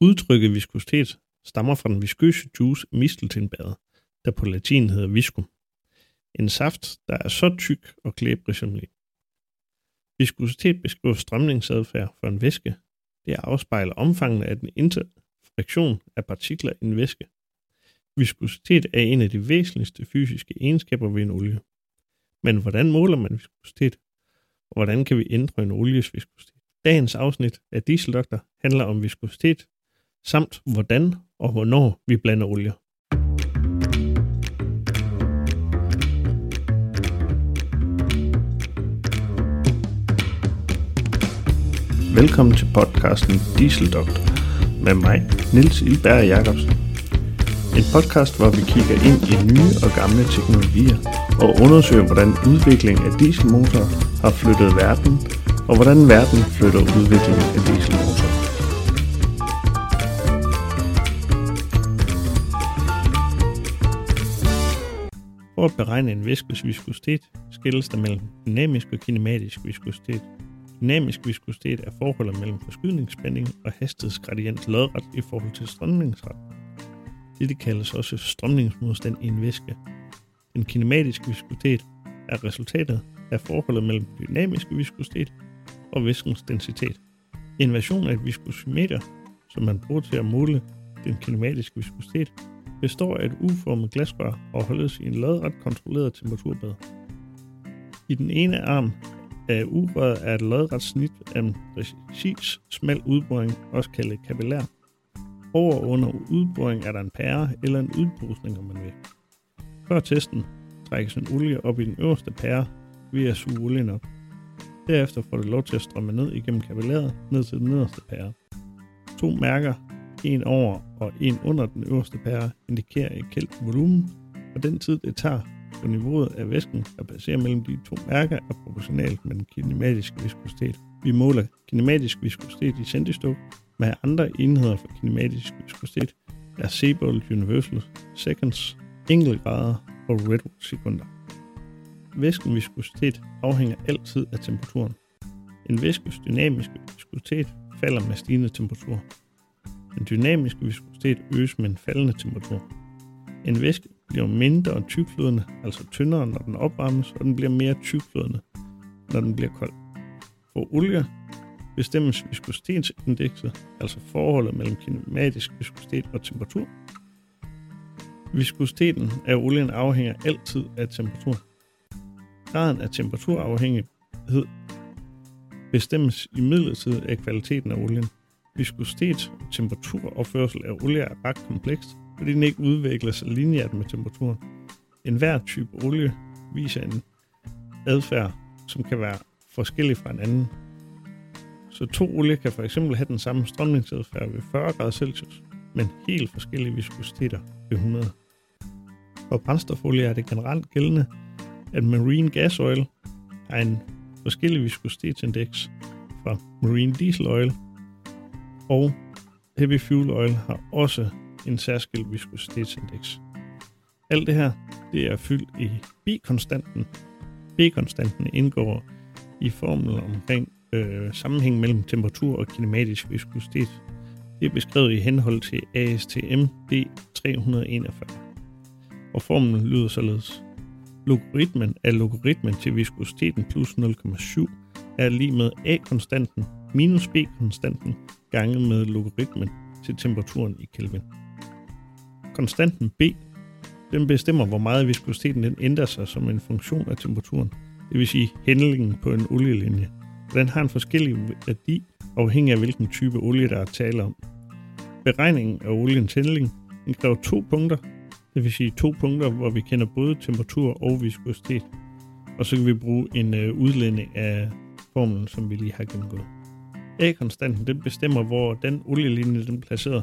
Udtrykket viskositet stammer fra den viskøse juice misteltenbade, der på latin hedder viscum. En saft, der er så tyk og klæbrig som liv. Viskositet beskriver strømningsadfærd for en væske. Det afspejler omfanget af den interfraktion af partikler i en væske. Viskositet er en af de væsentligste fysiske egenskaber ved en olie. Men hvordan måler man viskositet? Og hvordan kan vi ændre en olies viskositet? Dagens afsnit af Dieseldoktor handler om viskositet, samt hvordan og hvornår vi blander olier. Velkommen til podcasten Dieseldoktor med mig, Nils Ilberg Jacobsen. En podcast, hvor vi kigger ind i nye og gamle teknologier og undersøger, hvordan udvikling af dieselmotorer har flyttet verden, og hvordan verden flytter udviklingen af dieselmotorer. For at beregne en væskes viskositet, skilles der mellem dynamisk og kinematisk viskositet. Dynamisk viskositet er forholdet mellem forskydningsspænding og hastighedsgradient lodret i forhold til strømningsret. Dette kaldes også strømningsmodstand i en væske. Den kinematiske viskositet er resultatet af forholdet mellem dynamisk viskositet og væskens densitet. En version af et viskosimeter, som man bruger til at måle den kinematiske viskositet, består af et uformet glasrør og holdes i en lodret kontrolleret temperaturbad. I den ene arm af urøret er et lodret snit af en præcis smal udboring, også kaldet kapillær. Over og under udboring er der en pære eller en udbrusning, om man vil. Før testen trækkes en olie op i den øverste pære ved at suge olien op. Derefter får det lov til at strømme ned igennem kapillæret ned til den nederste pære. To mærker, en over og en under den øverste pære, indikerer et kældt volumen, og den tid det tager på niveauet af væsken at passerer mellem de to mærker er proportionalt med den kinematiske viskositet. Vi måler kinematisk viskositet i centistok, med andre enheder for kinematisk viskositet er Sebold Universal Seconds, enkeltgrader og Redwood sekunder. Væskens viskositet afhænger altid af temperaturen. En væskes dynamiske viskositet falder med stigende temperatur. Den dynamiske viskositet øges med en faldende temperatur. En væske bliver mindre tykflydende, altså tyndere, når den opvarmes, og den bliver mere tykflydende, når den bliver kold. For olie bestemmes viskositetsindekset, altså forholdet mellem kinematisk viskositet og temperatur. Viskositeten af olien afhænger altid af temperatur. Graden af temperaturafhængighed bestemmes i midlertid af kvaliteten af olien. Viskositet og temperaturopførsel af olie er ret komplekst, fordi den ikke udvikler sig lineært med temperaturen. En hver type olie viser en adfærd, som kan være forskellig fra en anden. Så to olier kan for eksempel have den samme strømningsadfærd ved 40 grader Celsius, men helt forskellige viskositeter ved 100. For brændstofolie er det generelt gældende, at marine gas oil har en forskellig viskositetsindeks fra marine diesel oil, og heavy fuel oil har også en særskilt viskositetsindeks. Alt det her, det er fyldt i B-konstanten. B-konstanten indgår i formlen omkring øh, sammenhæng mellem temperatur og kinematisk viskositet. Det er beskrevet i henhold til ASTM D341. Og formlen lyder således. Logaritmen af logaritmen til viskositeten plus 0,7 er lige med A-konstanten minus B-konstanten ganget med logaritmen til temperaturen i Kelvin. Konstanten B den bestemmer, hvor meget viskositeten den ændrer sig som en funktion af temperaturen, det vil sige hændlingen på en olielinje. Den har en forskellig værdi afhængig af hvilken type olie, der er tale om. Beregningen af oliens hændling den kræver to punkter, det vil sige to punkter, hvor vi kender både temperatur og viskositet. Og så kan vi bruge en øh, udledning af formlen, som vi lige har gennemgået. A-konstanten den bestemmer, hvor den olielinje den er placeret.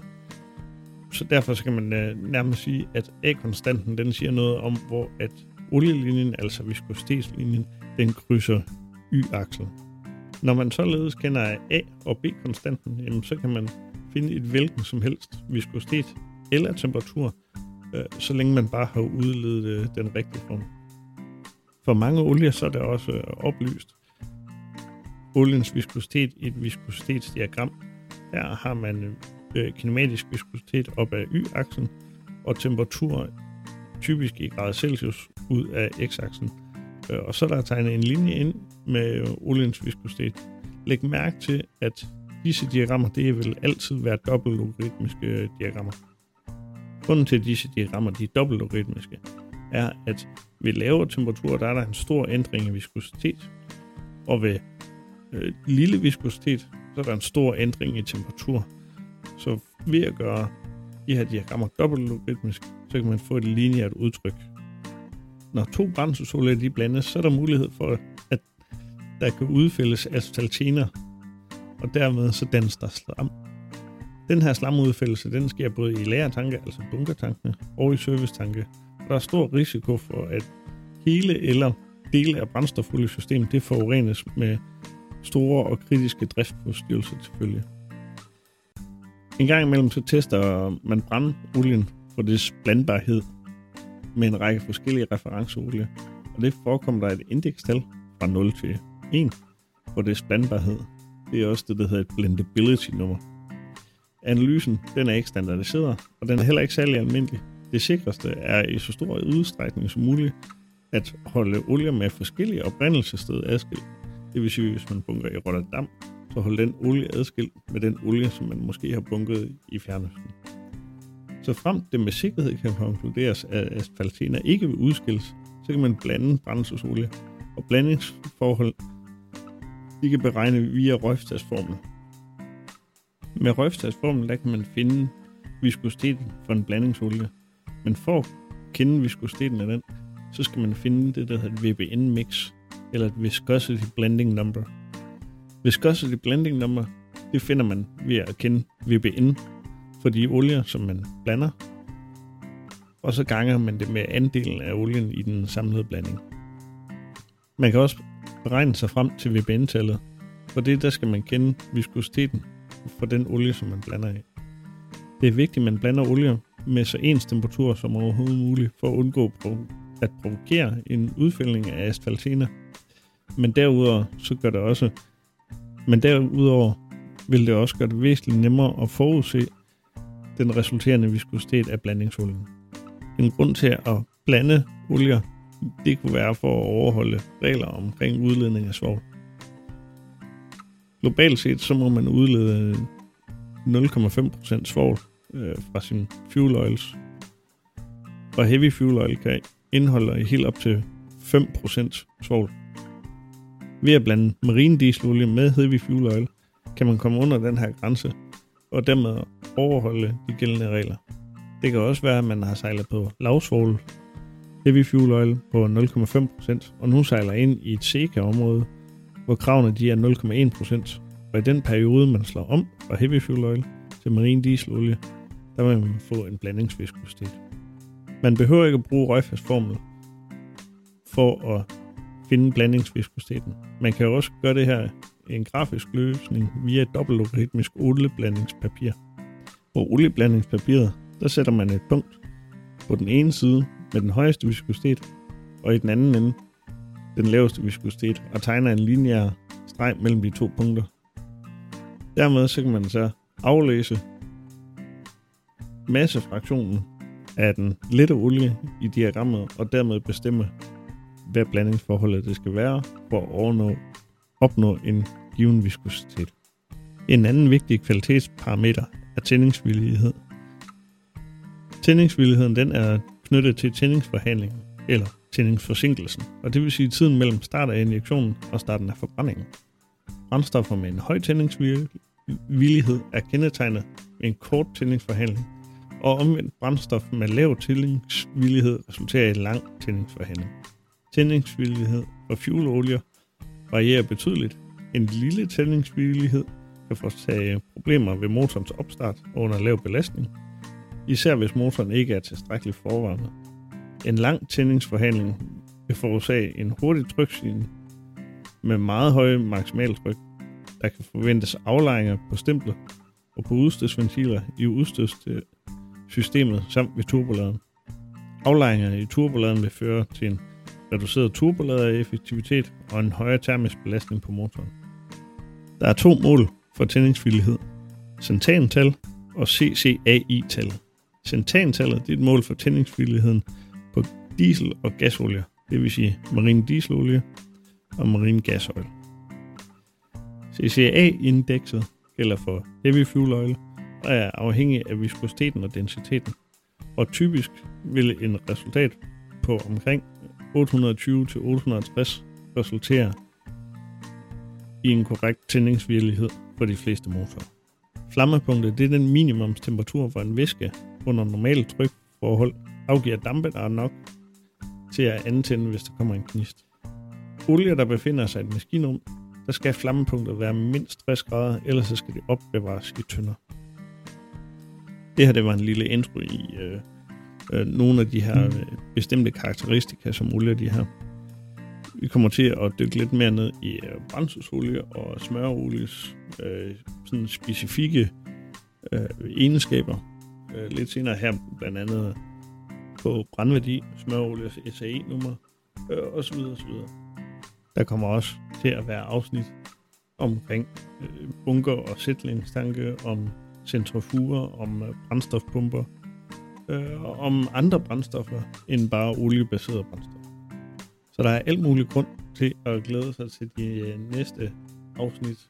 Så derfor så kan man øh, nærmest sige, at A-konstanten den siger noget om, hvor at olielinjen, altså viskositetslinjen, den krydser y-akslen. Når man således kender A- og B-konstanten, jamen, så kan man finde et hvilken som helst viskositet eller temperatur, øh, så længe man bare har udledet øh, den rigtige form. For mange olier så er det også øh, oplyst. Oliens viskositet i et viskositetsdiagram, Her har man øh, kinematisk viskositet op ad y-aksen, og temperatur typisk i grader Celsius ud af x-aksen. Øh, og så er der tegnet en linje ind med oliens viskositet. Læg mærke til, at disse diagrammer, det vil altid være dobbeltlogaritmiske diagrammer. Grunden til, at disse diagrammer de er dobbeltlogaritmiske, er, at ved lavere temperaturer, der er der en stor ændring i viskositet, og ved øh, lille viskositet, så er der en stor ændring i temperatur. Så ved at gøre de her diagrammer dobbeltlogaritmisk, så kan man få et lineært udtryk. Når to brændselsolier de blandes, så er der mulighed for, at der kan udfældes asfaltener, og dermed så dannes der slam. Den her slamudfældelse, den sker både i lagertanke, altså bunkertankene, og i servicetanke. Der er stor risiko for, at hele eller dele af brændstofoliesystemet det forurenes med store og kritiske driftsforstyrrelser til følge. En gang imellem så tester man brandolien for dets blandbarhed med en række forskellige referenceolier, og det forekommer der et indekstal fra 0 til 1 for dets blandbarhed. Det er også det, der hedder et blendability-nummer. Analysen den er ikke standardiseret, og den er heller ikke særlig almindelig. Det sikreste er i så stor udstrækning som muligt at holde olier med forskellige oprindelsessted adskilt. Det vil sige, hvis man bunker i Rotterdam, så hold den olie adskilt med den olie, som man måske har bunket i Fjernøsten. Så frem det med sikkerhed kan konkluderes, at asfaltener ikke vil udskilles, så kan man blande brændselsolie, og blandingsforhold de kan beregne via røgftagsformlen. Med røgftagsformlen der kan man finde viskositeten for en blandingsolie, men for at kende viskositeten af den, så skal man finde det, der hedder VBN-mix, eller et Viscosity Blending Number. Viscosity Blending Number, det finder man ved at kende VBN for de olier, som man blander, og så ganger man det med andelen af olien i den samlede blanding. Man kan også beregne sig frem til VBN-tallet. For det der skal man kende viskositeten for den olie, som man blander i. Det er vigtigt, at man blander olier med så ens temperatur som overhovedet muligt, for at undgå at provokere en udfældning af asfaltener. Men derudover, så gør det også, men derudover vil det også gøre det væsentligt nemmere at forudse den resulterende viskositet af blandingsolien. En grund til at blande olier det kunne være for at overholde regler omkring udledning af svovl. Globalt set, så må man udlede 0,5% svovl øh, fra sin fuel oils. Og heavy fuel oil kan indeholde helt op til 5% svovl. Ved at blande marine dieselolie med heavy fuel oil, kan man komme under den her grænse, og dermed overholde de gældende regler. Det kan også være, at man har sejlet på lavsvål heavy fuel oil på 0,5%, og nu sejler ind i et SECA-område, hvor kravene de er 0,1%. Og i den periode, man slår om fra heavy fuel oil til marine dieselolie, der vil man få en blandingsviskositet. Man behøver ikke at bruge røgfastformel for at finde blandingsviskositeten. Man kan også gøre det her i en grafisk løsning via et dobbeltlogaritmisk olieblandingspapir. På olieblandingspapiret, der sætter man et punkt på den ene side med den højeste viskositet, og i den anden ende den laveste viskositet, og tegner en lineær streg mellem de to punkter. Dermed så kan man så aflæse massefraktionen af den lette olie i diagrammet, og dermed bestemme, hvad blandingsforholdet det skal være, for at overnå, opnå en given viskositet. En anden vigtig kvalitetsparameter er tændingsvillighed. Tændingsvilligheden den er knyttet til tændingsforhandlingen eller tændingsforsinkelsen, og det vil sige tiden mellem start af injektionen og starten af forbrændingen. Brændstoffer med en høj tændingsvillighed er kendetegnet med en kort tændingsforhandling, og omvendt brændstof med lav tændingsvillighed resulterer i en lang tændingsforhandling. Tændingsvillighed for fuelolier varierer betydeligt. En lille tændingsvillighed kan forårsage problemer ved motorens opstart under lav belastning, især hvis motoren ikke er tilstrækkeligt forvarmet. En lang tændingsforhandling vil forårsage en hurtig trykstigning med meget høje maksimaltryk. Der kan forventes aflejringer på stempler og på udstødsventiler i udstødssystemet samt ved turboladen. Aflejringerne i turboladen vil føre til en reduceret turbolader-effektivitet og en højere termisk belastning på motoren. Der er to mål for tændingsvillighed. Centantal og CCAI-tal. Centantallet er et mål for tændingsvilligheden på diesel- og gasolie, det vil sige marin dieselolie og marin gasolie. CCA-indekset gælder for heavy fuel oil og er afhængig af viskositeten og densiteten, og typisk vil en resultat på omkring 820-860 resulterer i en korrekt tændingsvirkelighed for de fleste motorer. Flammepunktet det er den minimumstemperatur, hvor en væske under normale trykforhold afgiver dampe, der er nok til at antænde, hvis der kommer en gnist. Olie, der befinder sig i et maskinrum, der skal flammepunktet være mindst 60 grader, ellers så skal det opbevares i tønder. Det her det var en lille intro i øh, øh, nogle af de her øh, bestemte karakteristika, som olie de her. Vi kommer til at dykke lidt mere ned i øh, brændselsolie og smørolies øh, sådan specifikke øh, egenskaber. Øh, lidt senere her blandt andet på brændværdi, smørolies SAE-nummer øh, osv. osv. Der kommer også til at være afsnit omkring øh, bunker og sætlingstanke, om centrifuger, om øh, brændstofpumper, øh, om andre brændstoffer end bare oliebaserede brændstoffer. Så der er alt muligt grund til at glæde sig til de øh, næste afsnit.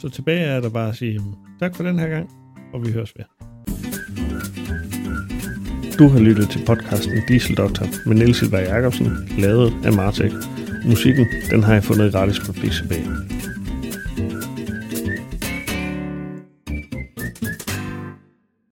Så tilbage er der bare at sige hmm, tak for den her gang, og vi høres ved. Du har lyttet til podcasten Diesel Doctor med Niels Silberg Jacobsen, lavet af Martek. Musikken, den har jeg fundet gratis på Pixabay.